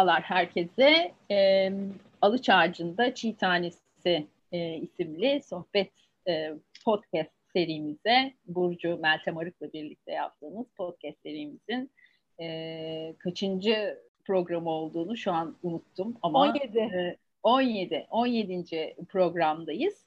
Merhabalar herkese. E, Alıç Ağacı'nda Çiğ Tanesi e, isimli sohbet e, podcast serimize Burcu Meltem Arık'la birlikte yaptığımız podcast serimizin e, kaçıncı programı olduğunu şu an unuttum ama 17. E, 17 17. programdayız.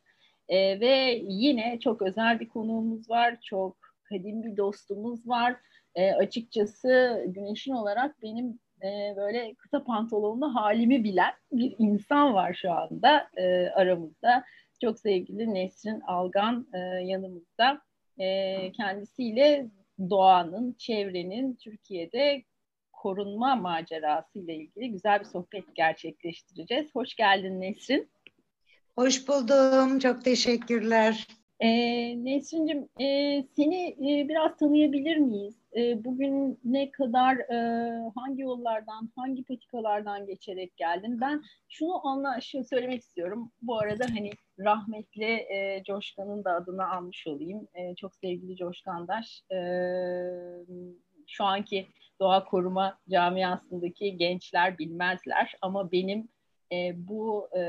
E, ve yine çok özel bir konuğumuz var. Çok kadim bir dostumuz var. E, açıkçası Güneş'in olarak benim e, böyle kısa pantolonlu halimi bilen bir insan var şu anda e, aramızda. Çok sevgili Nesrin Algan e, yanımızda. E, kendisiyle doğanın, çevrenin Türkiye'de korunma macerası ile ilgili güzel bir sohbet gerçekleştireceğiz. Hoş geldin Nesrin. Hoş buldum. Çok teşekkürler. E, Nesrin'cim e, seni e, biraz tanıyabilir miyiz? E, bugün ne kadar e, hangi yollardan, hangi patikalardan geçerek geldin? Ben şunu anla, şunu söylemek istiyorum. Bu arada hani rahmetli e, Coşkan'ın da adını almış olayım. E, çok sevgili Coşkandaş. E, şu anki doğa koruma camiasındaki gençler bilmezler ama benim e, bu e,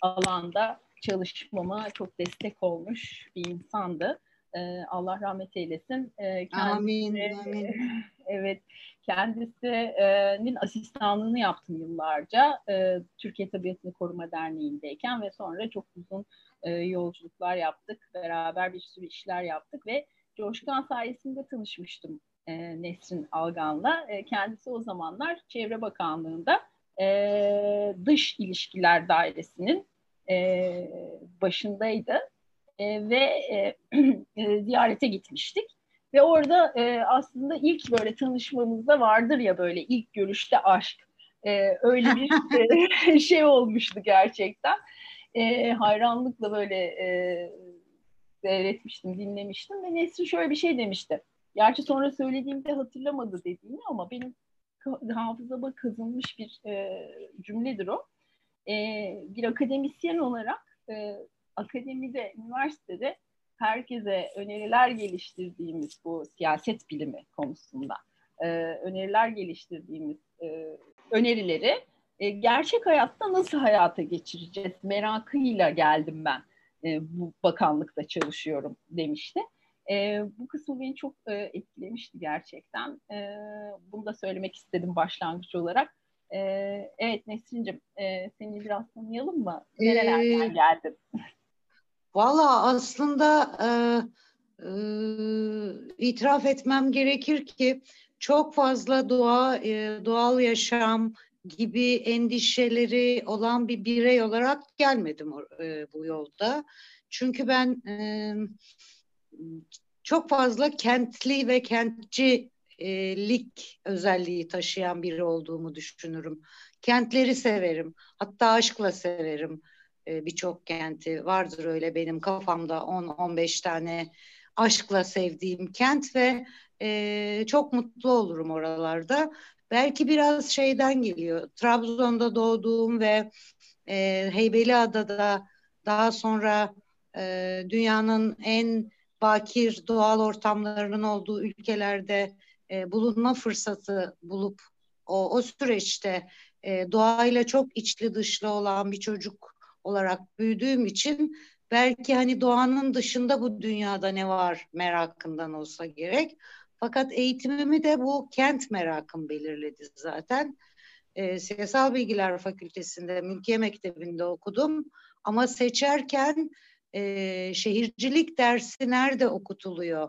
alanda çalışmama çok destek olmuş bir insandı. Ee, Allah rahmet eylesin. Ee, kendisi, amin, amin. evet, kendisinin asistanlığını yaptım yıllarca. Ee, Türkiye Tabiatını Koruma Derneği'ndeyken ve sonra çok uzun e, yolculuklar yaptık. Beraber bir sürü işler yaptık ve Coşkan sayesinde tanışmıştım e, Nesrin Algan'la. E, kendisi o zamanlar Çevre Bakanlığı'nda e, Dış İlişkiler Dairesi'nin e, başındaydı e, ve e, e, ziyarete gitmiştik. Ve orada e, aslında ilk böyle tanışmamızda vardır ya böyle ilk görüşte aşk. E, öyle bir e, şey olmuştu gerçekten. E, hayranlıkla böyle e, seyretmiştim, dinlemiştim ve Nesrin şöyle bir şey demişti. Gerçi sonra söylediğimde hatırlamadı dediğini ama benim hafızama kazınmış bir e, cümledir o e, bir akademisyen olarak e, akademide, üniversitede herkese öneriler geliştirdiğimiz bu siyaset bilimi konusunda e, öneriler geliştirdiğimiz e, önerileri e, gerçek hayatta nasıl hayata geçireceğiz merakıyla geldim ben e, bu bakanlıkta çalışıyorum demişti. E, bu kısmı beni çok e, etkilemişti gerçekten. E, bunu da söylemek istedim başlangıç olarak. Ee, evet Nesrin'cim e, seni biraz tanıyalım mı? Nerelerden ee, geldin? Valla aslında e, e, itiraf etmem gerekir ki çok fazla doğa, e, doğal yaşam gibi endişeleri olan bir birey olarak gelmedim e, bu yolda. Çünkü ben e, çok fazla kentli ve kentçi lik özelliği taşıyan biri olduğumu düşünürüm. Kentleri severim. Hatta aşkla severim birçok kenti. Vardır öyle benim kafamda 10-15 tane aşkla sevdiğim kent ve e, çok mutlu olurum oralarda. Belki biraz şeyden geliyor. Trabzon'da doğduğum ve e, Heybeliada'da daha sonra e, dünyanın en bakir doğal ortamlarının olduğu ülkelerde e, bulunma fırsatı bulup o, o süreçte e, doğayla çok içli dışlı olan bir çocuk olarak büyüdüğüm için belki hani doğanın dışında bu dünyada ne var merakından olsa gerek. Fakat eğitimimi de bu kent merakım belirledi zaten. E, Siyasal Bilgiler Fakültesi'nde, Mülkiye Mektebi'nde okudum. Ama seçerken e, şehircilik dersi nerede okutuluyor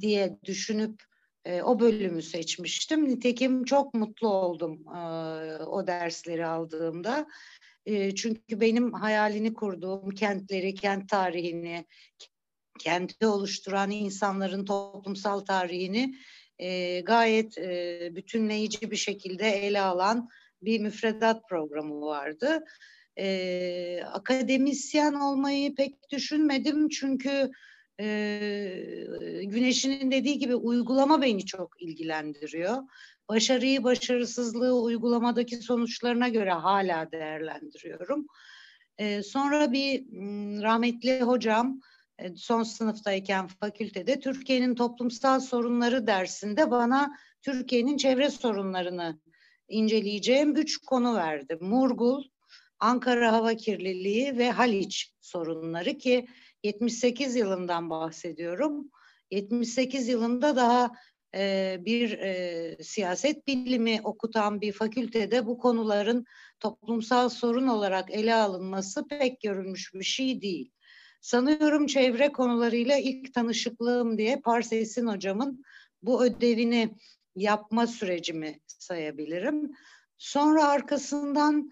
diye düşünüp e, o bölümü seçmiştim. Nitekim çok mutlu oldum e, o dersleri aldığımda. Çünkü benim hayalini kurduğum kentleri, kent tarihini, kenti oluşturan insanların toplumsal tarihini e, gayet e, bütünleyici bir şekilde ele alan bir müfredat programı vardı. E, akademisyen olmayı pek düşünmedim çünkü e, Güneş'in dediği gibi uygulama beni çok ilgilendiriyor. Başarıyı, başarısızlığı uygulamadaki sonuçlarına göre hala değerlendiriyorum. E, sonra bir rahmetli hocam son sınıftayken fakültede Türkiye'nin toplumsal sorunları dersinde bana Türkiye'nin çevre sorunlarını inceleyeceğim üç konu verdi. Murgul, Ankara hava kirliliği ve Haliç sorunları ki 78 yılından bahsediyorum. 78 yılında daha e, bir e, siyaset bilimi okutan bir fakültede bu konuların toplumsal sorun olarak ele alınması pek görülmüş bir şey değil. Sanıyorum çevre konularıyla ilk tanışıklığım diye Parses'in hocamın bu ödevini yapma sürecimi sayabilirim. Sonra arkasından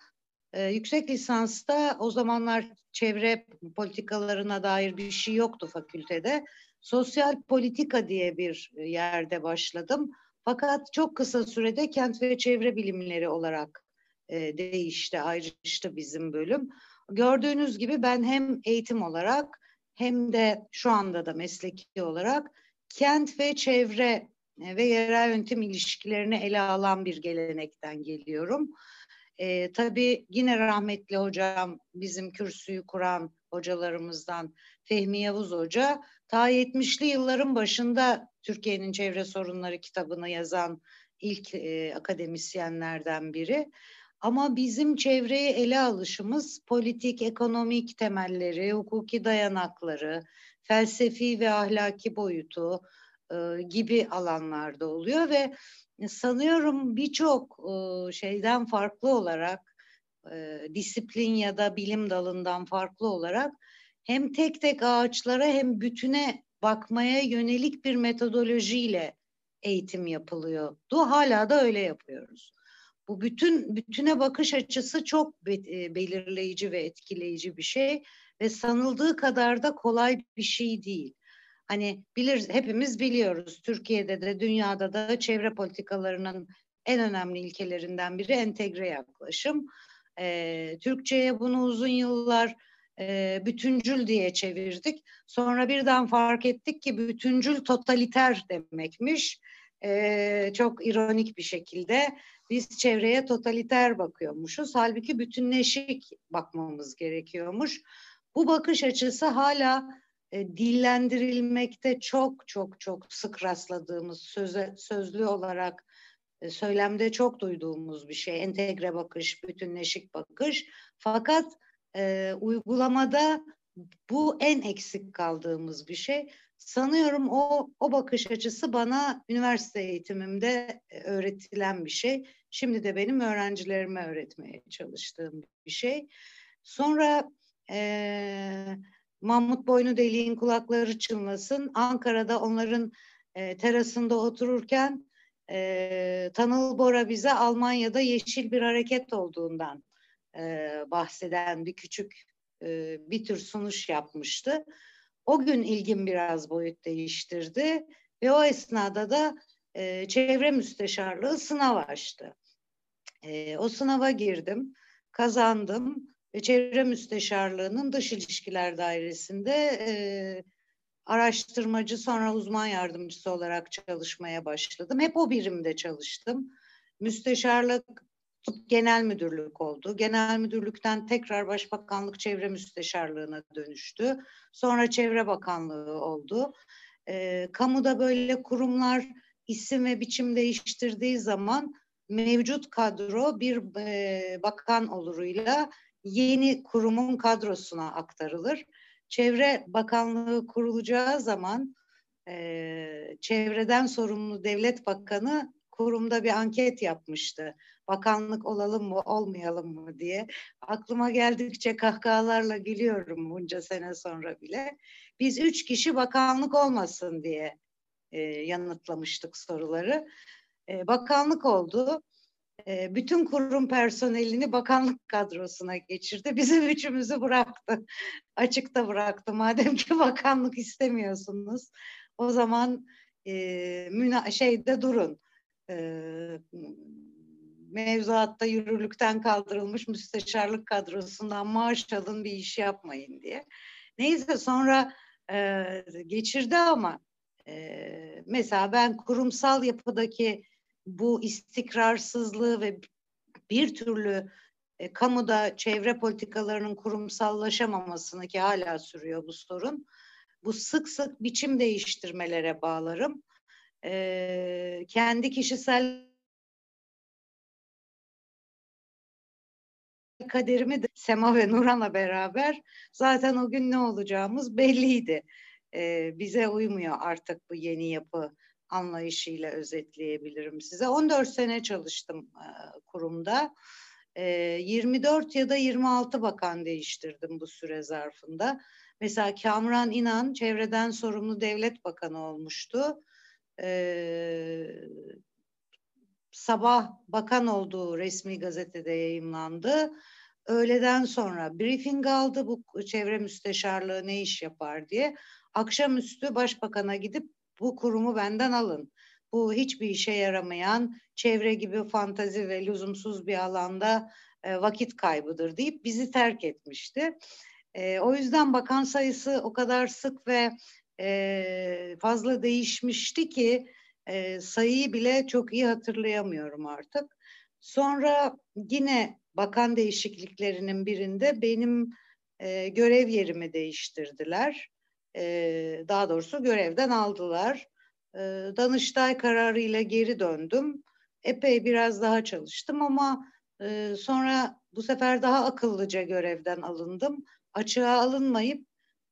e, yüksek lisansta o zamanlar çevre politikalarına dair bir şey yoktu fakültede. Sosyal politika diye bir yerde başladım. Fakat çok kısa sürede kent ve çevre bilimleri olarak e, değişti, ayrıştı bizim bölüm. Gördüğünüz gibi ben hem eğitim olarak hem de şu anda da mesleki olarak kent ve çevre e, ve yerel yönetim ilişkilerini ele alan bir gelenekten geliyorum. E, tabii yine rahmetli hocam bizim kürsüyü kuran hocalarımızdan Fehmi Yavuz Hoca ta 70'li yılların başında Türkiye'nin çevre sorunları kitabını yazan ilk e, akademisyenlerden biri. Ama bizim çevreyi ele alışımız politik, ekonomik temelleri, hukuki dayanakları, felsefi ve ahlaki boyutu e, gibi alanlarda oluyor ve sanıyorum birçok e, şeyden farklı olarak e, disiplin ya da bilim dalından farklı olarak hem tek tek ağaçlara hem bütüne bakmaya yönelik bir metodolojiyle eğitim yapılıyor. Du hala da öyle yapıyoruz. Bu bütün bütüne bakış açısı çok e, belirleyici ve etkileyici bir şey ve sanıldığı kadar da kolay bir şey değil. Hani bilir hepimiz biliyoruz Türkiye'de de dünyada da çevre politikalarının en önemli ilkelerinden biri entegre yaklaşım. Ee, Türkçe'ye bunu uzun yıllar e, bütüncül diye çevirdik. Sonra birden fark ettik ki bütüncül totaliter demekmiş. E, çok ironik bir şekilde biz çevreye totaliter bakıyormuşuz. Halbuki bütünleşik bakmamız gerekiyormuş. Bu bakış açısı hala e, dillendirilmekte çok çok çok sık rastladığımız söze, sözlü olarak e, söylemde çok duyduğumuz bir şey. Entegre bakış, bütünleşik bakış. Fakat e, uygulamada bu en eksik kaldığımız bir şey. Sanıyorum o o bakış açısı bana üniversite eğitimimde e, öğretilen bir şey. Şimdi de benim öğrencilerime öğretmeye çalıştığım bir şey. Sonra e, Mahmut Boynu Deliğin kulakları çınlasın. Ankara'da onların e, terasında otururken e, Tanıl Bora bize Almanya'da yeşil bir hareket olduğundan e, bahseden bir küçük e, bir tür sunuş yapmıştı. O gün ilgim biraz boyut değiştirdi ve o esnada da e, çevre müsteşarlığı sınav açtı. E, o sınava girdim, kazandım ve çevre müsteşarlığının dış ilişkiler dairesinde e, araştırmacı sonra uzman yardımcısı olarak çalışmaya başladım. Hep o birimde çalıştım. Müsteşarlık genel müdürlük oldu. Genel müdürlükten tekrar Başbakanlık Çevre Müsteşarlığına dönüştü. Sonra Çevre Bakanlığı oldu. E, kamuda böyle kurumlar isim ve biçim değiştirdiği zaman mevcut kadro bir e, bakan oluruyla yeni kurumun kadrosuna aktarılır. Çevre Bakanlığı kurulacağı zaman e, çevreden sorumlu devlet bakanı kurumda bir anket yapmıştı. Bakanlık olalım mı olmayalım mı diye. Aklıma geldikçe kahkahalarla gülüyorum bunca sene sonra bile. Biz üç kişi bakanlık olmasın diye e, yanıtlamıştık soruları. E, bakanlık oldu. E, bütün kurum personelini bakanlık kadrosuna geçirdi. Bizim üçümüzü bıraktı. Açıkta bıraktı. Madem ki bakanlık istemiyorsunuz o zaman e, müna şeyde durun e, mevzuatta yürürlükten kaldırılmış müsteşarlık kadrosundan maaş alın bir iş yapmayın diye. Neyse sonra e, geçirdi ama e, mesela ben kurumsal yapıdaki bu istikrarsızlığı ve bir türlü e, kamuda çevre politikalarının kurumsallaşamamasını ki hala sürüyor bu sorun. Bu sık sık biçim değiştirmelere bağlarım e, kendi kişisel kaderimi de Sema ve Nuran'la beraber zaten o gün ne olacağımız belliydi. Ee, bize uymuyor artık bu yeni yapı anlayışıyla özetleyebilirim size. 14 sene çalıştım e, kurumda. E, 24 ya da 26 bakan değiştirdim bu süre zarfında. Mesela Kamran İnan çevreden sorumlu devlet bakanı olmuştu. E, sabah bakan olduğu resmi gazetede yayınlandı. Öğleden sonra briefing aldı bu çevre müsteşarlığı ne iş yapar diye. Akşamüstü başbakana gidip bu kurumu benden alın. Bu hiçbir işe yaramayan çevre gibi fantazi ve lüzumsuz bir alanda e, vakit kaybıdır deyip bizi terk etmişti. E, o yüzden bakan sayısı o kadar sık ve e, fazla değişmişti ki e, sayıyı bile çok iyi hatırlayamıyorum artık. Sonra yine bakan değişikliklerinin birinde benim e, görev yerimi değiştirdiler. E, daha doğrusu görevden aldılar. E, Danıştay kararıyla geri döndüm. Epey biraz daha çalıştım ama e, sonra bu sefer daha akıllıca görevden alındım. Açığa alınmayıp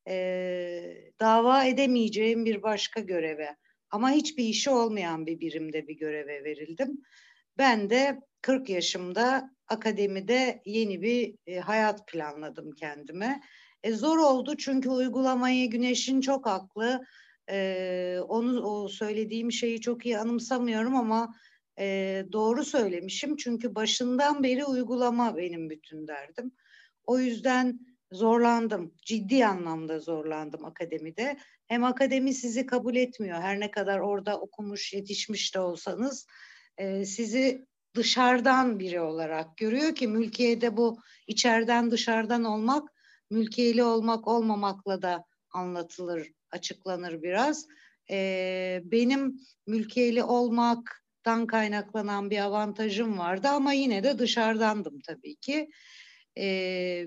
e, dava edemeyeceğim bir başka göreve ama hiçbir işi olmayan bir birimde bir göreve verildim. Ben de 40 yaşımda akademide yeni bir e, hayat planladım kendime. E, zor oldu çünkü uygulamayı Güneş'in çok haklı. E, onu o söylediğim şeyi çok iyi anımsamıyorum ama e, doğru söylemişim. Çünkü başından beri uygulama benim bütün derdim. O yüzden zorlandım. Ciddi anlamda zorlandım akademide. Hem akademi sizi kabul etmiyor. Her ne kadar orada okumuş, yetişmiş de olsanız e, sizi dışarıdan biri olarak görüyor ki mülkiyede bu içeriden dışarıdan olmak, mülkiyeli olmak olmamakla da anlatılır, açıklanır biraz. E, benim mülkiyeli olmaktan kaynaklanan bir avantajım vardı ama yine de dışarıdandım tabii ki. E,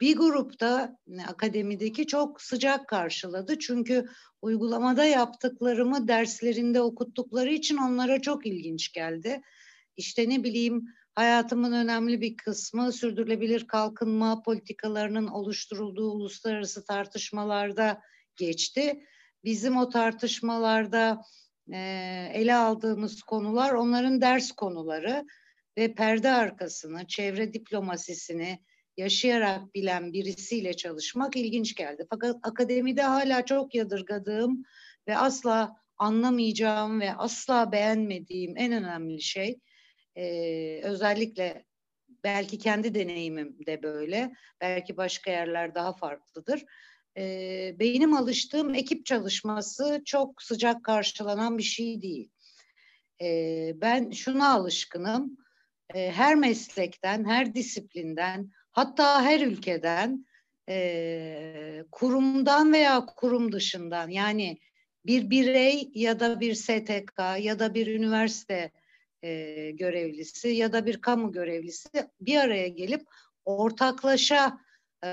bir grupta akademideki çok sıcak karşıladı. Çünkü uygulamada yaptıklarımı derslerinde okuttukları için onlara çok ilginç geldi. İşte ne bileyim hayatımın önemli bir kısmı sürdürülebilir kalkınma politikalarının oluşturulduğu uluslararası tartışmalarda geçti. Bizim o tartışmalarda e, ele aldığımız konular onların ders konuları ve perde arkasını, çevre diplomasisini, yaşayarak bilen birisiyle çalışmak ilginç geldi. Fakat akademide hala çok yadırgadığım ve asla anlamayacağım ve asla beğenmediğim en önemli şey e, özellikle belki kendi deneyimim de böyle, belki başka yerler daha farklıdır. E, benim alıştığım ekip çalışması çok sıcak karşılanan bir şey değil. E, ben şuna alışkınım, e, her meslekten, her disiplinden, hatta her ülkeden e, kurumdan veya kurum dışından yani bir birey ya da bir STK ya da bir üniversite e, görevlisi ya da bir kamu görevlisi bir araya gelip ortaklaşa e,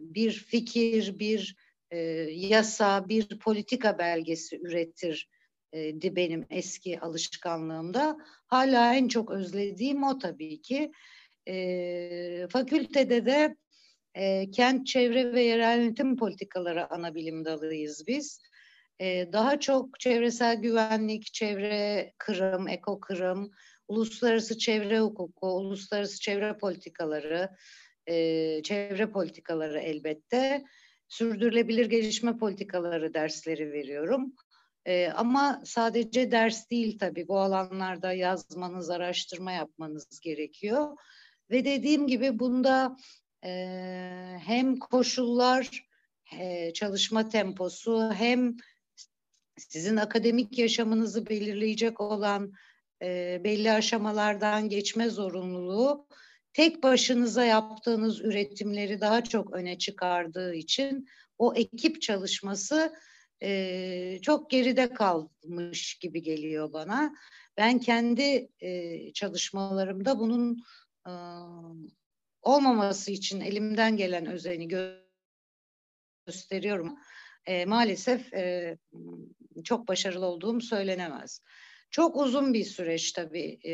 bir fikir, bir e, yasa, bir politika belgesi üretir di benim eski alışkanlığımda. Hala en çok özlediğim o tabii ki. E, fakültede de e, kent çevre ve yerel yönetim politikaları ana bilim dalıyız biz. Daha çok çevresel güvenlik, çevre kırım, eko kırım, uluslararası çevre hukuku, uluslararası çevre politikaları, çevre politikaları elbette, sürdürülebilir gelişme politikaları dersleri veriyorum. Ama sadece ders değil tabii bu alanlarda yazmanız, araştırma yapmanız gerekiyor. Ve dediğim gibi bunda hem koşullar, çalışma temposu hem sizin akademik yaşamınızı belirleyecek olan e, belli aşamalardan geçme zorunluluğu tek başınıza yaptığınız üretimleri daha çok öne çıkardığı için o ekip çalışması e, çok geride kalmış gibi geliyor bana. Ben kendi e, çalışmalarımda bunun e, olmaması için elimden gelen özeni gö gösteriyorum. E, maalesef e, çok başarılı olduğum söylenemez. Çok uzun bir süreç tabii. E,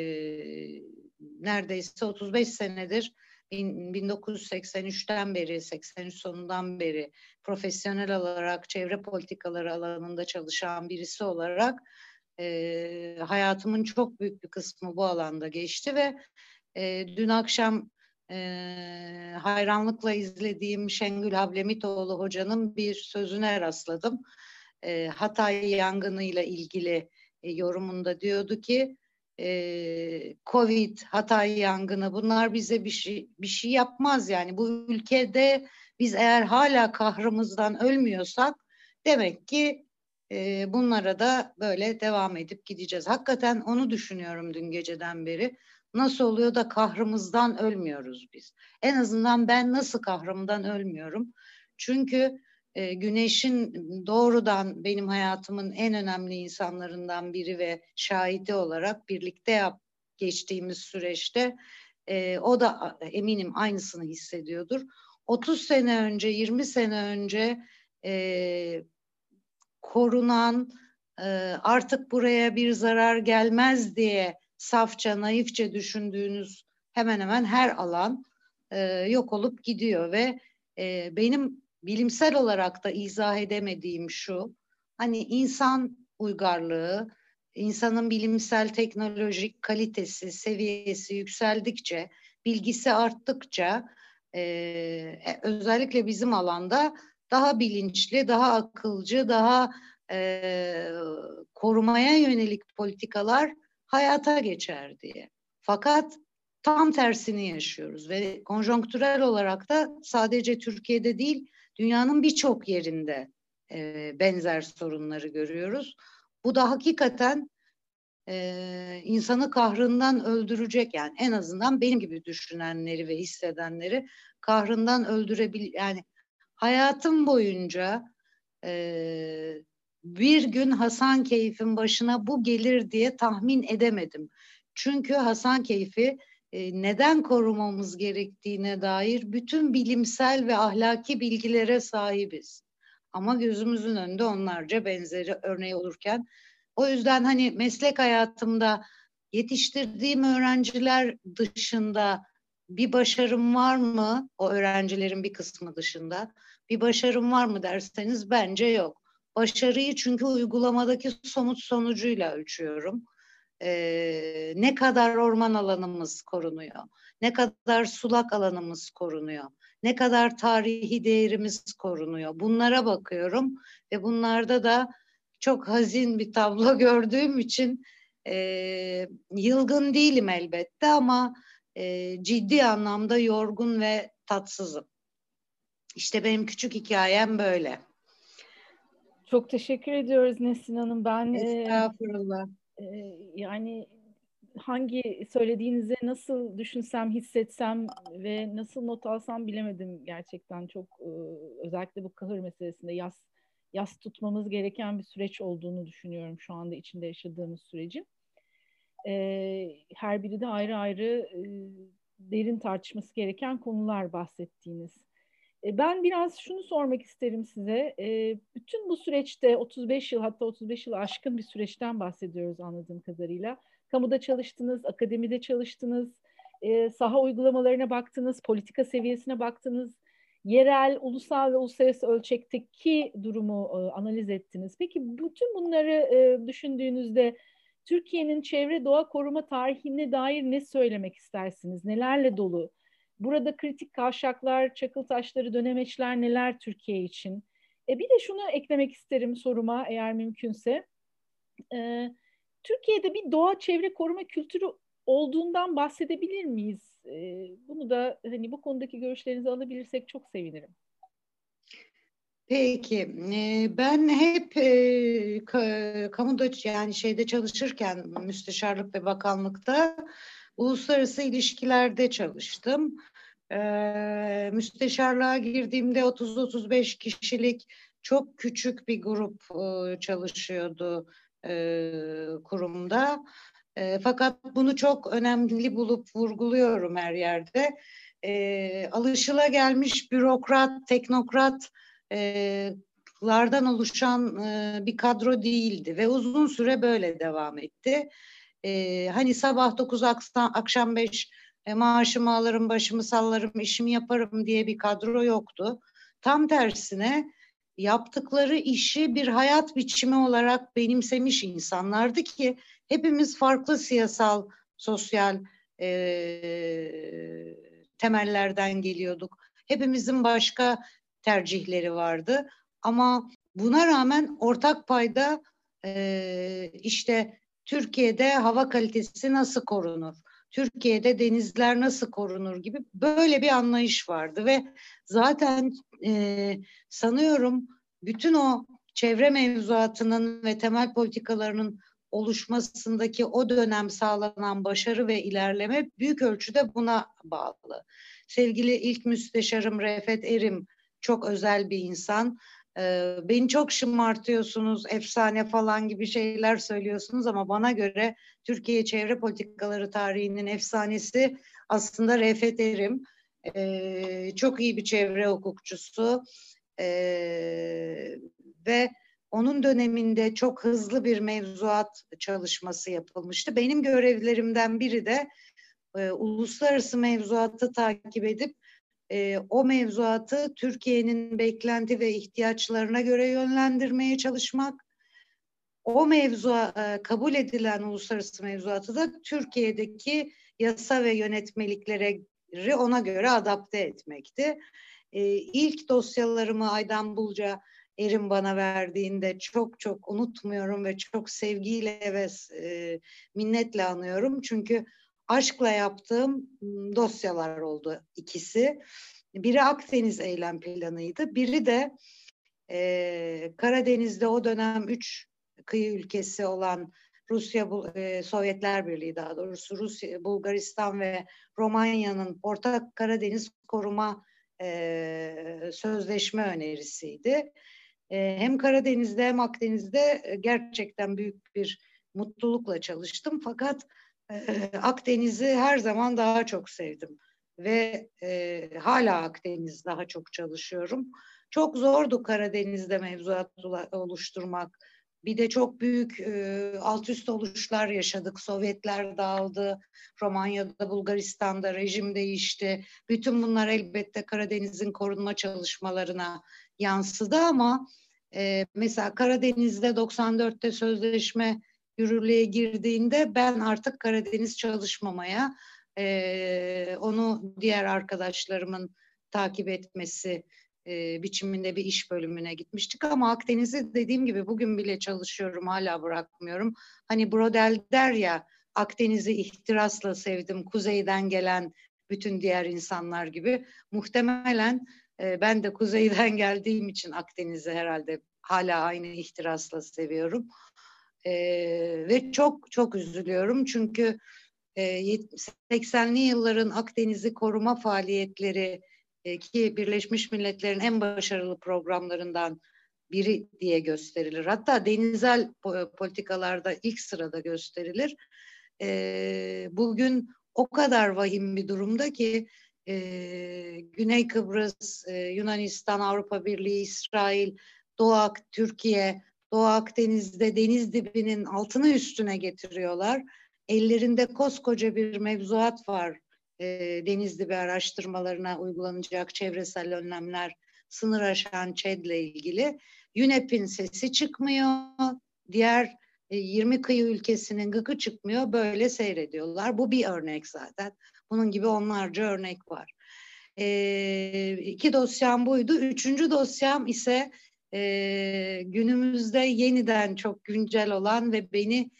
neredeyse 35 senedir 1983'ten beri, 83 sonundan beri profesyonel olarak çevre politikaları alanında çalışan birisi olarak e, hayatımın çok büyük bir kısmı bu alanda geçti ve e, dün akşam e, hayranlıkla izlediğim Şengül Hablemitoğlu hocanın bir sözüne rastladım. E, Hatay yangınıyla ilgili e, yorumunda diyordu ki e, Covid, Hatay yangını bunlar bize bir şey bir şey yapmaz yani bu ülkede biz eğer hala kahrımızdan ölmüyorsak demek ki e, bunlara da böyle devam edip gideceğiz. Hakikaten onu düşünüyorum dün geceden beri. Nasıl oluyor da kahrımızdan ölmüyoruz biz? En azından ben nasıl kahrımdan ölmüyorum? Çünkü e, güneşin doğrudan benim hayatımın en önemli insanlarından biri ve şahidi olarak birlikte yap, geçtiğimiz süreçte e, o da eminim aynısını hissediyordur. 30 sene önce, 20 sene önce e, korunan, e, artık buraya bir zarar gelmez diye safça, naifçe düşündüğünüz hemen hemen her alan e, yok olup gidiyor ve e, benim bilimsel olarak da izah edemediğim şu, hani insan uygarlığı, insanın bilimsel teknolojik kalitesi, seviyesi yükseldikçe, bilgisi arttıkça e, e, özellikle bizim alanda daha bilinçli, daha akılcı, daha e, korumaya yönelik politikalar hayata geçer diye. Fakat tam tersini yaşıyoruz ve konjonktürel olarak da sadece Türkiye'de değil dünyanın birçok yerinde e, benzer sorunları görüyoruz. Bu da hakikaten e, insanı kahrından öldürecek yani en azından benim gibi düşünenleri ve hissedenleri kahrından öldürebil yani hayatım boyunca e, bir gün Hasan Keyif'in başına bu gelir diye tahmin edemedim. Çünkü Hasan Keyif'i e, neden korumamız gerektiğine dair bütün bilimsel ve ahlaki bilgilere sahibiz. Ama gözümüzün önünde onlarca benzeri örneği olurken o yüzden hani meslek hayatımda yetiştirdiğim öğrenciler dışında bir başarım var mı? O öğrencilerin bir kısmı dışında bir başarım var mı derseniz bence yok. Başarıyı çünkü uygulamadaki somut sonucuyla ölçüyorum e, ne kadar orman alanımız korunuyor, ne kadar sulak alanımız korunuyor, ne kadar tarihi değerimiz korunuyor. Bunlara bakıyorum ve bunlarda da çok hazin bir tablo gördüğüm için e, yılgın değilim elbette ama e, ciddi anlamda yorgun ve tatsızım. İşte benim küçük hikayem böyle. Çok teşekkür ediyoruz Nesin Hanım. Ben Estağfurullah. E, yani hangi söylediğinizi nasıl düşünsem, hissetsem ve nasıl not alsam bilemedim gerçekten çok özellikle bu kahır meselesinde yas yas tutmamız gereken bir süreç olduğunu düşünüyorum şu anda içinde yaşadığımız sürecin. Her biri de ayrı ayrı derin tartışması gereken konular bahsettiğiniz. E, ben biraz şunu sormak isterim size. E, bütün bu süreçte 35 yıl hatta 35 yıl aşkın bir süreçten bahsediyoruz anladığım kadarıyla. Kamuda çalıştınız, akademide çalıştınız, e, saha uygulamalarına baktınız, politika seviyesine baktınız, yerel, ulusal ve uluslararası ölçekteki durumu analiz ettiniz. Peki bütün bunları düşündüğünüzde Türkiye'nin çevre doğa koruma tarihine dair ne söylemek istersiniz? Nelerle dolu? Burada kritik kavşaklar, çakıl taşları, dönemeçler neler Türkiye için? E, bir de şunu eklemek isterim soruma eğer mümkünse. E, Türkiye'de bir doğa çevre koruma kültürü olduğundan bahsedebilir miyiz? E, bunu da hani bu konudaki görüşlerinizi alabilirsek çok sevinirim. Peki, ben hep e, kamuda yani şeyde çalışırken müsteşarlık ve bakanlıkta uluslararası ilişkilerde çalıştım. Ee, müsteşarlığa girdiğimde 30-35 kişilik çok küçük bir grup e, çalışıyordu e, kurumda. E, fakat bunu çok önemli bulup vurguluyorum her yerde. E, alışıla gelmiş bürokrat, teknokrat e, lardan oluşan e, bir kadro değildi ve uzun süre böyle devam etti. E, hani sabah 9 akşam, akşam 5 e, maaşımı alırım, başımı sallarım, işimi yaparım diye bir kadro yoktu. Tam tersine yaptıkları işi bir hayat biçimi olarak benimsemiş insanlardı ki hepimiz farklı siyasal, sosyal e, temellerden geliyorduk. Hepimizin başka tercihleri vardı ama buna rağmen ortak payda e, işte Türkiye'de hava kalitesi nasıl korunur? Türkiye'de denizler nasıl korunur gibi böyle bir anlayış vardı ve zaten e, sanıyorum bütün o çevre mevzuatının ve temel politikalarının oluşmasındaki o dönem sağlanan başarı ve ilerleme büyük ölçüde buna bağlı. Sevgili ilk müsteşarım Refet Erim çok özel bir insan. Ee, beni çok şımartıyorsunuz, efsane falan gibi şeyler söylüyorsunuz ama bana göre Türkiye çevre politikaları tarihinin efsanesi aslında Refet Erim. Ee, çok iyi bir çevre hukukçusu ee, ve onun döneminde çok hızlı bir mevzuat çalışması yapılmıştı. Benim görevlerimden biri de e, uluslararası mevzuatı takip edip e, o mevzuatı Türkiye'nin beklenti ve ihtiyaçlarına göre yönlendirmeye çalışmak. O mevzua e, kabul edilen uluslararası mevzuatı da Türkiye'deki yasa ve yönetmelikleri ona göre adapte etmekti. E, ilk dosyalarımı Aydan Bulca Erim bana verdiğinde çok çok unutmuyorum ve çok sevgiyle ve e, minnetle anıyorum. Çünkü aşkla yaptığım dosyalar oldu ikisi. Biri Akdeniz eylem planıydı. Biri de e, Karadeniz'de o dönem üç kıyı ülkesi olan Rusya, e, Sovyetler Birliği daha doğrusu Rusya, Bulgaristan ve Romanya'nın ortak Karadeniz koruma e, sözleşme önerisiydi. E, hem Karadeniz'de hem Akdeniz'de gerçekten büyük bir mutlulukla çalıştım. Fakat Akdeniz'i her zaman daha çok sevdim ve e, hala Akdeniz daha çok çalışıyorum. Çok zordu Karadeniz'de mevzuat oluşturmak. Bir de çok büyük e, alt üst oluşlar yaşadık. Sovyetler dağıldı, Romanya'da, Bulgaristan'da rejim değişti. Bütün bunlar elbette Karadeniz'in korunma çalışmalarına yansıdı ama e, mesela Karadeniz'de 94'te sözleşme yürürlüğe girdiğinde ben artık Karadeniz çalışmamaya, e, onu diğer arkadaşlarımın takip etmesi e, biçiminde bir iş bölümüne gitmiştik ama Akdeniz'i dediğim gibi bugün bile çalışıyorum hala bırakmıyorum. Hani Brodel der ya Akdeniz'i ihtirasla sevdim kuzeyden gelen bütün diğer insanlar gibi muhtemelen e, ben de kuzeyden geldiğim için Akdeniz'i herhalde hala aynı ihtirasla seviyorum. E, ve çok çok üzülüyorum çünkü e, 80'li yılların Akdeniz'i koruma faaliyetleri e, ki Birleşmiş Milletler'in en başarılı programlarından biri diye gösterilir. Hatta denizel politikalarda ilk sırada gösterilir. E, bugün o kadar vahim bir durumda ki e, Güney Kıbrıs, e, Yunanistan, Avrupa Birliği, İsrail, Doğu Türkiye Doğu Akdeniz'de deniz dibinin altını üstüne getiriyorlar. Ellerinde koskoca bir mevzuat var. E, deniz dibi araştırmalarına uygulanacak çevresel önlemler, sınır aşan ÇED'le ilgili. UNEP'in sesi çıkmıyor. Diğer e, 20 kıyı ülkesinin gıkı çıkmıyor. Böyle seyrediyorlar. Bu bir örnek zaten. Bunun gibi onlarca örnek var. E, iki dosyam buydu. Üçüncü dosyam ise e, günümüzde yeniden çok güncel olan ve beni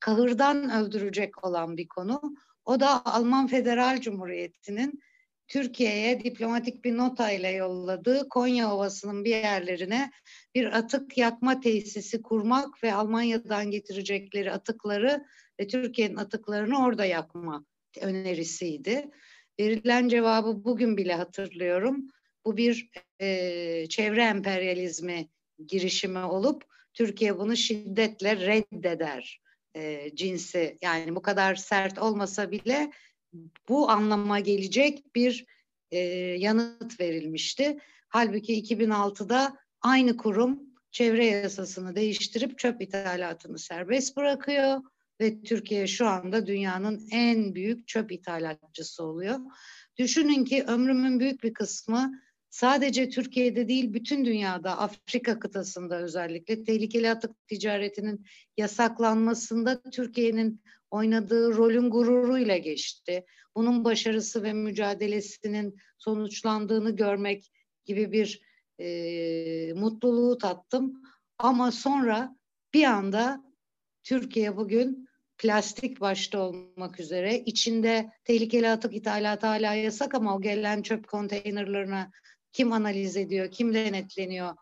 kahırdan öldürecek olan bir konu. O da Alman Federal Cumhuriyeti'nin Türkiye'ye diplomatik bir nota ile yolladığı Konya Ovası'nın bir yerlerine bir atık yakma tesisi kurmak ve Almanya'dan getirecekleri atıkları ve Türkiye'nin atıklarını orada yakma önerisiydi. Verilen cevabı bugün bile hatırlıyorum. Bu bir e, çevre emperyalizmi girişimi olup Türkiye bunu şiddetle reddeder e, cinsi. Yani bu kadar sert olmasa bile bu anlama gelecek bir e, yanıt verilmişti. Halbuki 2006'da aynı kurum çevre yasasını değiştirip çöp ithalatını serbest bırakıyor. ve Türkiye şu anda dünyanın en büyük çöp ithalatçısı oluyor. Düşünün ki ömrümün büyük bir kısmı sadece Türkiye'de değil bütün dünyada Afrika kıtasında özellikle tehlikeli atık ticaretinin yasaklanmasında Türkiye'nin oynadığı rolün gururuyla geçti. Bunun başarısı ve mücadelesinin sonuçlandığını görmek gibi bir e, mutluluğu tattım. Ama sonra bir anda Türkiye bugün plastik başta olmak üzere içinde tehlikeli atık ithalatı hala yasak ama o gelen çöp konteynerlarına kim analiz ediyor, kim denetleniyor,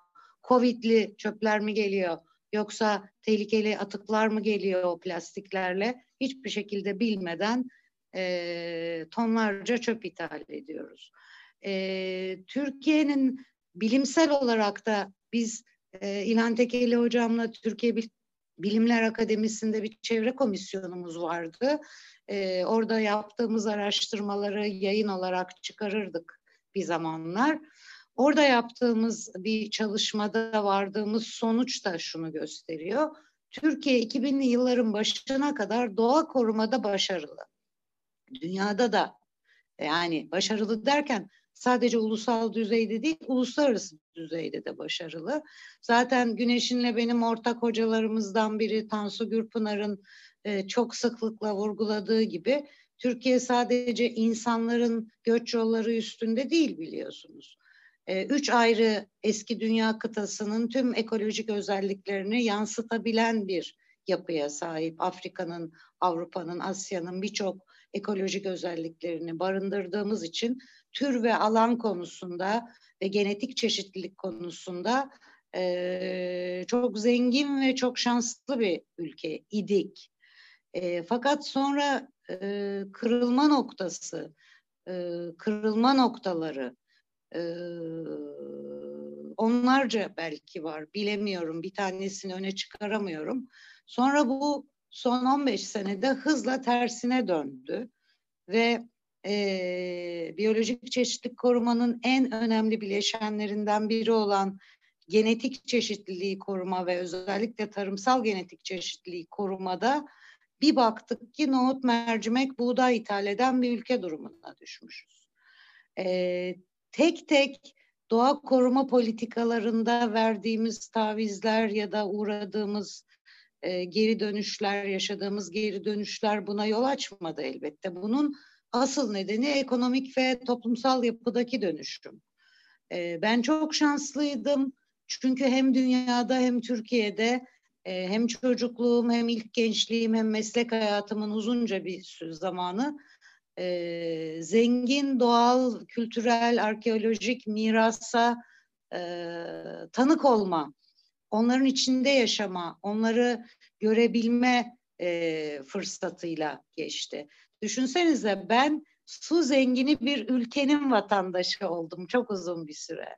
Covid'li çöpler mi geliyor yoksa tehlikeli atıklar mı geliyor o plastiklerle hiçbir şekilde bilmeden e, tonlarca çöp ithal ediyoruz. E, Türkiye'nin bilimsel olarak da biz e, İlhan Tekeli hocamla Türkiye Bilimler Akademisi'nde bir çevre komisyonumuz vardı. E, orada yaptığımız araştırmaları yayın olarak çıkarırdık bir zamanlar. Orada yaptığımız bir çalışmada vardığımız sonuç da şunu gösteriyor. Türkiye 2000'li yılların başına kadar doğa korumada başarılı. Dünyada da yani başarılı derken sadece ulusal düzeyde değil, uluslararası düzeyde de başarılı. Zaten Güneş'inle benim ortak hocalarımızdan biri Tansu Gürpınar'ın e, çok sıklıkla vurguladığı gibi Türkiye sadece insanların göç yolları üstünde değil biliyorsunuz. E, üç ayrı eski dünya kıtasının tüm ekolojik özelliklerini yansıtabilen bir yapıya sahip. Afrika'nın, Avrupa'nın, Asya'nın birçok ekolojik özelliklerini barındırdığımız için tür ve alan konusunda ve genetik çeşitlilik konusunda e, çok zengin ve çok şanslı bir ülke idik. E, fakat sonra e, kırılma noktası, e, kırılma noktaları, e, onlarca belki var bilemiyorum bir tanesini öne çıkaramıyorum. Sonra bu son 15 senede hızla tersine döndü ve e, biyolojik çeşitlilik korumanın en önemli bileşenlerinden biri olan genetik çeşitliliği koruma ve özellikle tarımsal genetik çeşitliliği korumada bir baktık ki nohut, mercimek, buğday ithal eden bir ülke durumuna düşmüşüz. E, tek tek doğa koruma politikalarında verdiğimiz tavizler ya da uğradığımız e, geri dönüşler, yaşadığımız geri dönüşler buna yol açmadı elbette. Bunun asıl nedeni ekonomik ve toplumsal yapıdaki dönüşüm. E, ben çok şanslıydım çünkü hem dünyada hem Türkiye'de e, hem çocukluğum hem ilk gençliğim hem meslek hayatımın uzunca bir zamanı e, zengin doğal, kültürel, arkeolojik mirasa e, tanık olma, onların içinde yaşama, onları görebilme e, fırsatıyla geçti. Düşünsenize ben su zengini bir ülkenin vatandaşı oldum çok uzun bir süre.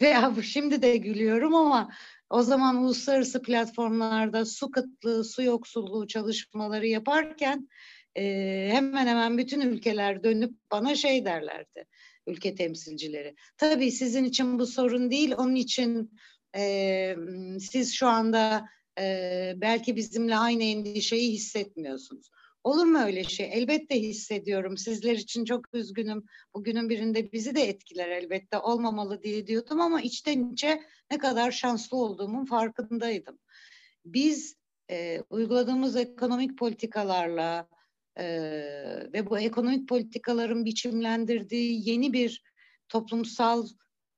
Ve şimdi de gülüyorum ama o zaman uluslararası platformlarda su kıtlığı, su yoksulluğu çalışmaları yaparken e, hemen hemen bütün ülkeler dönüp bana şey derlerdi ülke temsilcileri. Tabii sizin için bu sorun değil, onun için e, siz şu anda e, belki bizimle aynı endişeyi hissetmiyorsunuz. Olur mu öyle şey? Elbette hissediyorum. Sizler için çok üzgünüm. Bugünün birinde bizi de etkiler elbette. Olmamalı diye diyordum ama içten içe ne kadar şanslı olduğumun farkındaydım. Biz e, uyguladığımız ekonomik politikalarla e, ve bu ekonomik politikaların biçimlendirdiği yeni bir toplumsal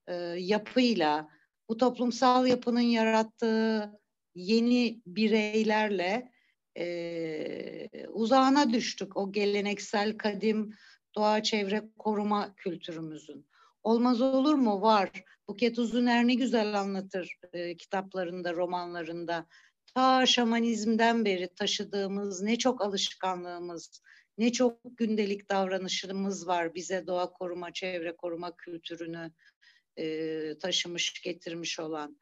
e, yapıyla, bu toplumsal yapının yarattığı yeni bireylerle e, uzağına düştük o geleneksel kadim doğa çevre koruma kültürümüzün. Olmaz olur mu? Var. Buket Uzuner ne güzel anlatır e, kitaplarında, romanlarında. Ta şamanizmden beri taşıdığımız ne çok alışkanlığımız, ne çok gündelik davranışımız var bize doğa koruma, çevre koruma kültürünü e, taşımış, getirmiş olan.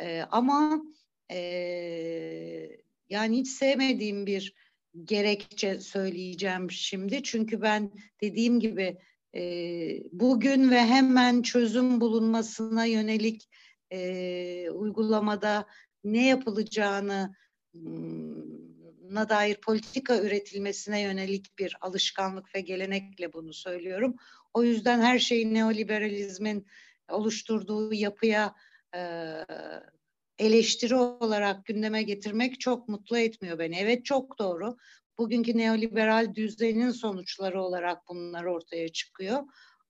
E, ama e, yani hiç sevmediğim bir gerekçe söyleyeceğim şimdi. Çünkü ben dediğim gibi e, bugün ve hemen çözüm bulunmasına yönelik e, uygulamada ne yapılacağını na dair politika üretilmesine yönelik bir alışkanlık ve gelenekle bunu söylüyorum. O yüzden her şeyi neoliberalizmin oluşturduğu yapıya e, eleştiri olarak gündeme getirmek çok mutlu etmiyor beni. Evet çok doğru. Bugünkü neoliberal düzenin sonuçları olarak bunlar ortaya çıkıyor.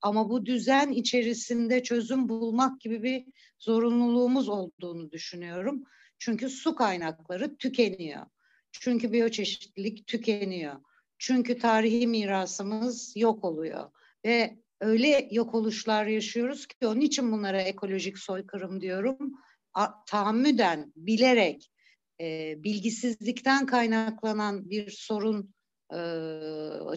Ama bu düzen içerisinde çözüm bulmak gibi bir zorunluluğumuz olduğunu düşünüyorum. Çünkü su kaynakları tükeniyor. Çünkü biyoçeşitlilik tükeniyor. Çünkü tarihi mirasımız yok oluyor. Ve öyle yok oluşlar yaşıyoruz ki onun için bunlara ekolojik soykırım diyorum. Tahammüden, bilerek, e, bilgisizlikten kaynaklanan bir sorun e,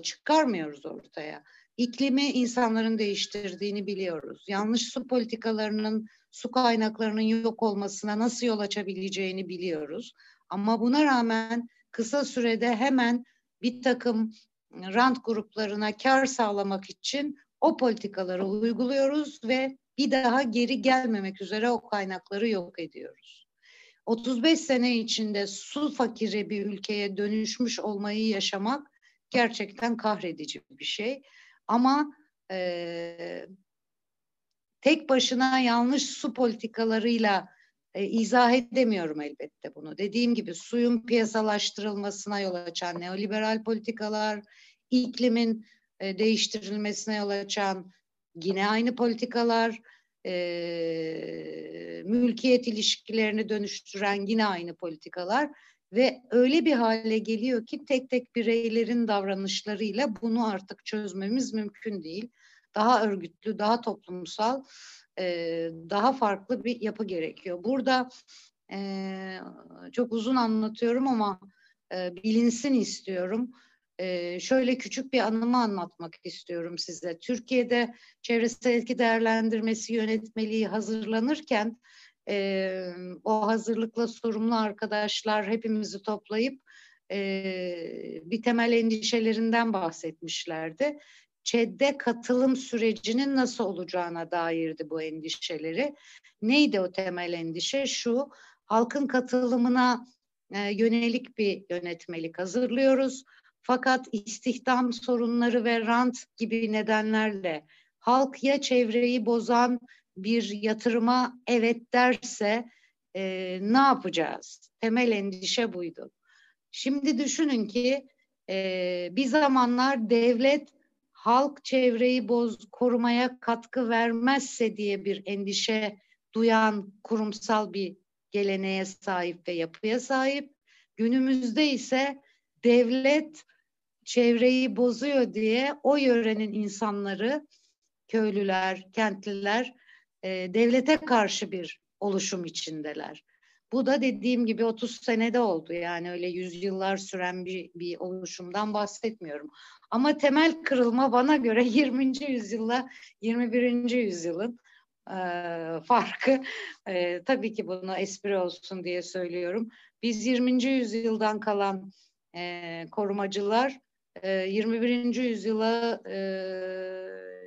çıkarmıyoruz ortaya. İklimi insanların değiştirdiğini biliyoruz. Yanlış su politikalarının su kaynaklarının yok olmasına nasıl yol açabileceğini biliyoruz. Ama buna rağmen kısa sürede hemen bir takım rant gruplarına kar sağlamak için o politikaları uyguluyoruz ve bir daha geri gelmemek üzere o kaynakları yok ediyoruz. 35 sene içinde su fakiri bir ülkeye dönüşmüş olmayı yaşamak gerçekten kahredici bir şey. Ama e, tek başına yanlış su politikalarıyla e, izah edemiyorum elbette bunu. Dediğim gibi suyun piyasalaştırılmasına yol açan neoliberal politikalar, iklimin e, değiştirilmesine yol açan yine aynı politikalar, e, mülkiyet ilişkilerini dönüştüren yine aynı politikalar ve öyle bir hale geliyor ki tek tek bireylerin davranışlarıyla bunu artık çözmemiz mümkün değil. Daha örgütlü, daha toplumsal, e, daha farklı bir yapı gerekiyor. Burada e, çok uzun anlatıyorum ama e, bilinsin istiyorum. E, şöyle küçük bir anımı anlatmak istiyorum size. Türkiye'de çevresel etki değerlendirmesi yönetmeliği hazırlanırken e, o hazırlıkla sorumlu arkadaşlar hepimizi toplayıp e, bir temel endişelerinden bahsetmişlerdi. ÇED'de katılım sürecinin nasıl olacağına dairdi bu endişeleri. Neydi o temel endişe? Şu, halkın katılımına e, yönelik bir yönetmelik hazırlıyoruz. Fakat istihdam sorunları ve rant gibi nedenlerle halk ya çevreyi bozan bir yatırıma evet derse e, ne yapacağız? Temel endişe buydu. Şimdi düşünün ki e, bir zamanlar devlet halk çevreyi boz korumaya katkı vermezse diye bir endişe duyan kurumsal bir geleneğe sahip ve yapıya sahip. Günümüzde ise devlet çevreyi bozuyor diye o yörenin insanları, köylüler, kentliler e, devlete karşı bir oluşum içindeler. Bu da dediğim gibi 30 senede oldu. Yani öyle yüzyıllar süren bir, bir oluşumdan bahsetmiyorum. Ama temel kırılma bana göre 20. yüzyılla 21. yüzyılın e, farkı. E, tabii ki bunu espri olsun diye söylüyorum. Biz 20. yüzyıldan kalan e, korumacılar e, 21. yüzyıla e,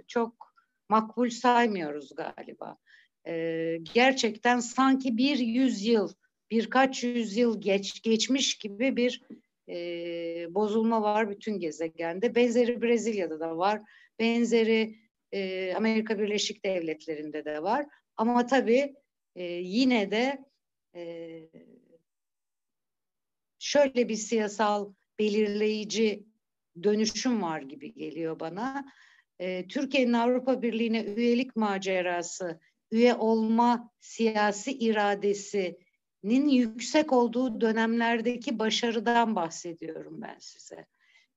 çok makbul saymıyoruz galiba. E, gerçekten sanki bir yüzyıl, birkaç yüzyıl geç geçmiş gibi bir e, bozulma var bütün gezegende. Benzeri Brezilya'da da var, benzeri e, Amerika Birleşik Devletleri'nde de var. Ama tabii e, yine de e, şöyle bir siyasal belirleyici dönüşüm var gibi geliyor bana. E, Türkiye'nin Avrupa Birliği'ne üyelik macerası, üye olma siyasi iradesinin yüksek olduğu dönemlerdeki başarıdan bahsediyorum ben size.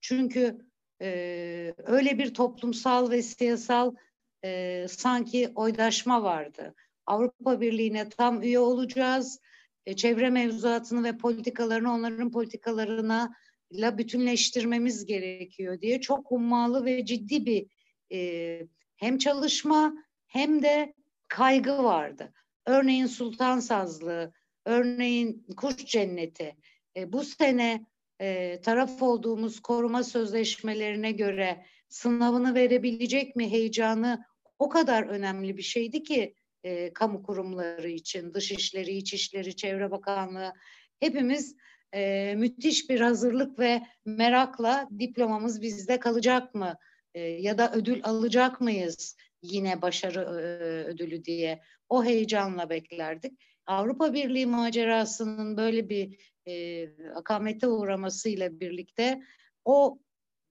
Çünkü e, öyle bir toplumsal ve siyasal e, sanki oydaşma vardı. Avrupa Birliği'ne tam üye olacağız. E, çevre mevzuatını ve politikalarını onların politikalarına la bütünleştirmemiz gerekiyor diye çok hummalı ve ciddi bir e, hem çalışma hem de kaygı vardı. Örneğin Sultan Sazlığı, örneğin Kuş Cenneti. E, bu sene e, taraf olduğumuz koruma sözleşmelerine göre sınavını verebilecek mi heyecanı o kadar önemli bir şeydi ki e, kamu kurumları için, dışişleri, içişleri, çevre bakanlığı hepimiz e, müthiş bir hazırlık ve merakla diplomamız bizde kalacak mı? E, ya da ödül alacak mıyız yine başarı e, ödülü diye o heyecanla beklerdik. Avrupa Birliği macerasının böyle bir e, akamete uğramasıyla birlikte o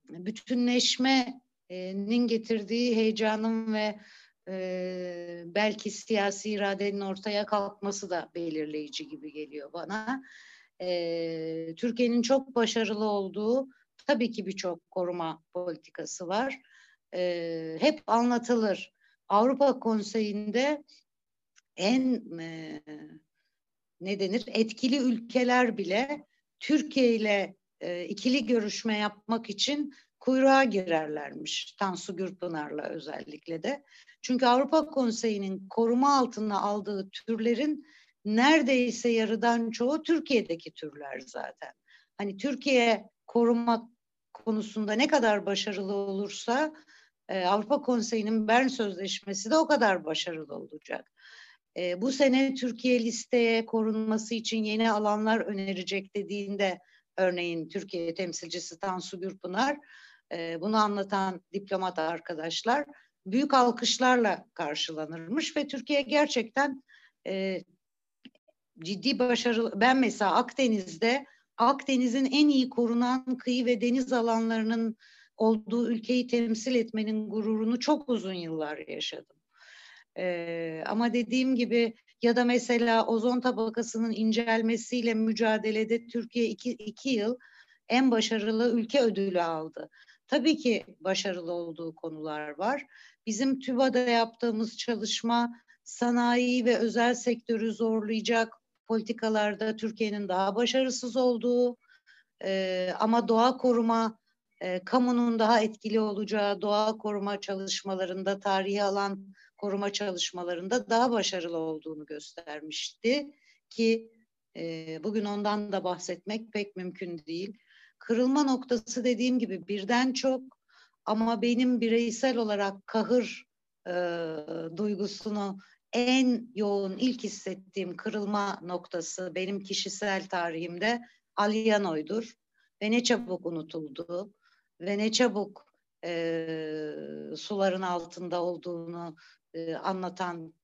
bütünleşmenin getirdiği heyecanın ve e, belki siyasi iradenin ortaya kalkması da belirleyici gibi geliyor bana. E, Türkiye'nin çok başarılı olduğu tabii ki birçok koruma politikası var. E, hep anlatılır. Avrupa Konseyi'nde en e, ne denir etkili ülkeler bile Türkiye ile e, ikili görüşme yapmak için kuyruğa girerlermiş Tansu Gürpınar'la özellikle de. Çünkü Avrupa Konseyi'nin koruma altına aldığı türlerin neredeyse yarıdan çoğu Türkiye'deki türler zaten. Hani Türkiye koruma konusunda ne kadar başarılı olursa e, Avrupa Konseyi'nin Bern Sözleşmesi de o kadar başarılı olacak. E, bu sene Türkiye listeye korunması için yeni alanlar önerecek dediğinde örneğin Türkiye temsilcisi Tansu Gürpınar e, bunu anlatan diplomat arkadaşlar büyük alkışlarla karşılanırmış ve Türkiye gerçekten e, ciddi başarılı. Ben mesela Akdeniz'de Akdeniz'in en iyi korunan kıyı ve deniz alanlarının olduğu ülkeyi temsil etmenin gururunu çok uzun yıllar yaşadım. Ee, ama dediğim gibi ya da mesela ozon tabakasının incelmesiyle mücadelede Türkiye iki, iki yıl en başarılı ülke ödülü aldı. Tabii ki başarılı olduğu konular var. Bizim TÜBA'da yaptığımız çalışma sanayi ve özel sektörü zorlayacak politikalarda Türkiye'nin daha başarısız olduğu e, ama doğa koruma e, kamunun daha etkili olacağı doğa koruma çalışmalarında tarihi alan koruma çalışmalarında daha başarılı olduğunu göstermişti ki e, bugün ondan da bahsetmek pek mümkün değil. Kırılma noktası dediğim gibi birden çok ama benim bireysel olarak kahır e, duygusunu en yoğun ilk hissettiğim kırılma noktası benim kişisel tarihimde Alyanoy'dur. Ve ne çabuk unutuldu ve ne çabuk e, suların altında olduğunu e, anlatan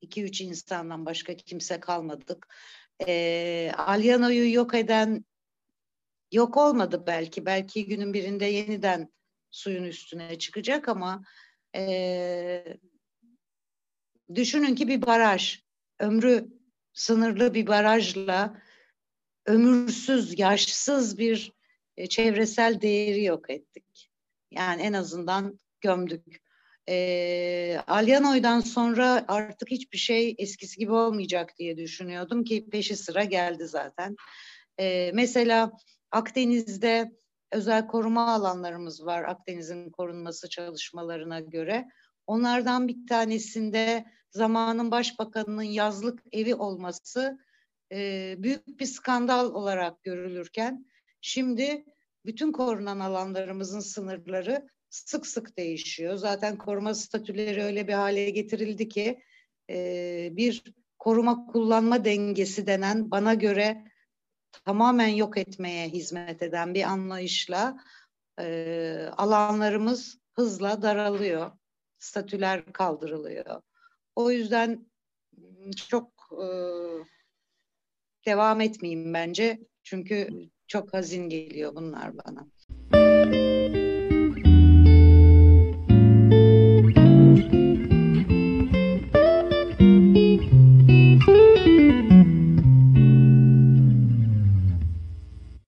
iki üç insandan başka kimse kalmadık. E, Alyano'yu yok eden yok olmadı belki. Belki günün birinde yeniden suyun üstüne çıkacak ama e, düşünün ki bir baraj, ömrü sınırlı bir barajla ömürsüz, yaşsız bir e, çevresel değeri yok ettik. Yani en azından gömdük. E, Alyanoy'dan sonra artık hiçbir şey eskisi gibi olmayacak diye düşünüyordum ki peşi sıra geldi zaten. E, mesela Akdeniz'de özel koruma alanlarımız var Akdeniz'in korunması çalışmalarına göre. Onlardan bir tanesinde zamanın başbakanının yazlık evi olması e, büyük bir skandal olarak görülürken şimdi bütün korunan alanlarımızın sınırları sık sık değişiyor. Zaten koruma statüleri öyle bir hale getirildi ki e, bir koruma kullanma dengesi denen bana göre tamamen yok etmeye hizmet eden bir anlayışla e, alanlarımız hızla daralıyor. Statüler kaldırılıyor. O yüzden çok e, devam etmeyeyim bence. Çünkü çok hazin geliyor bunlar bana.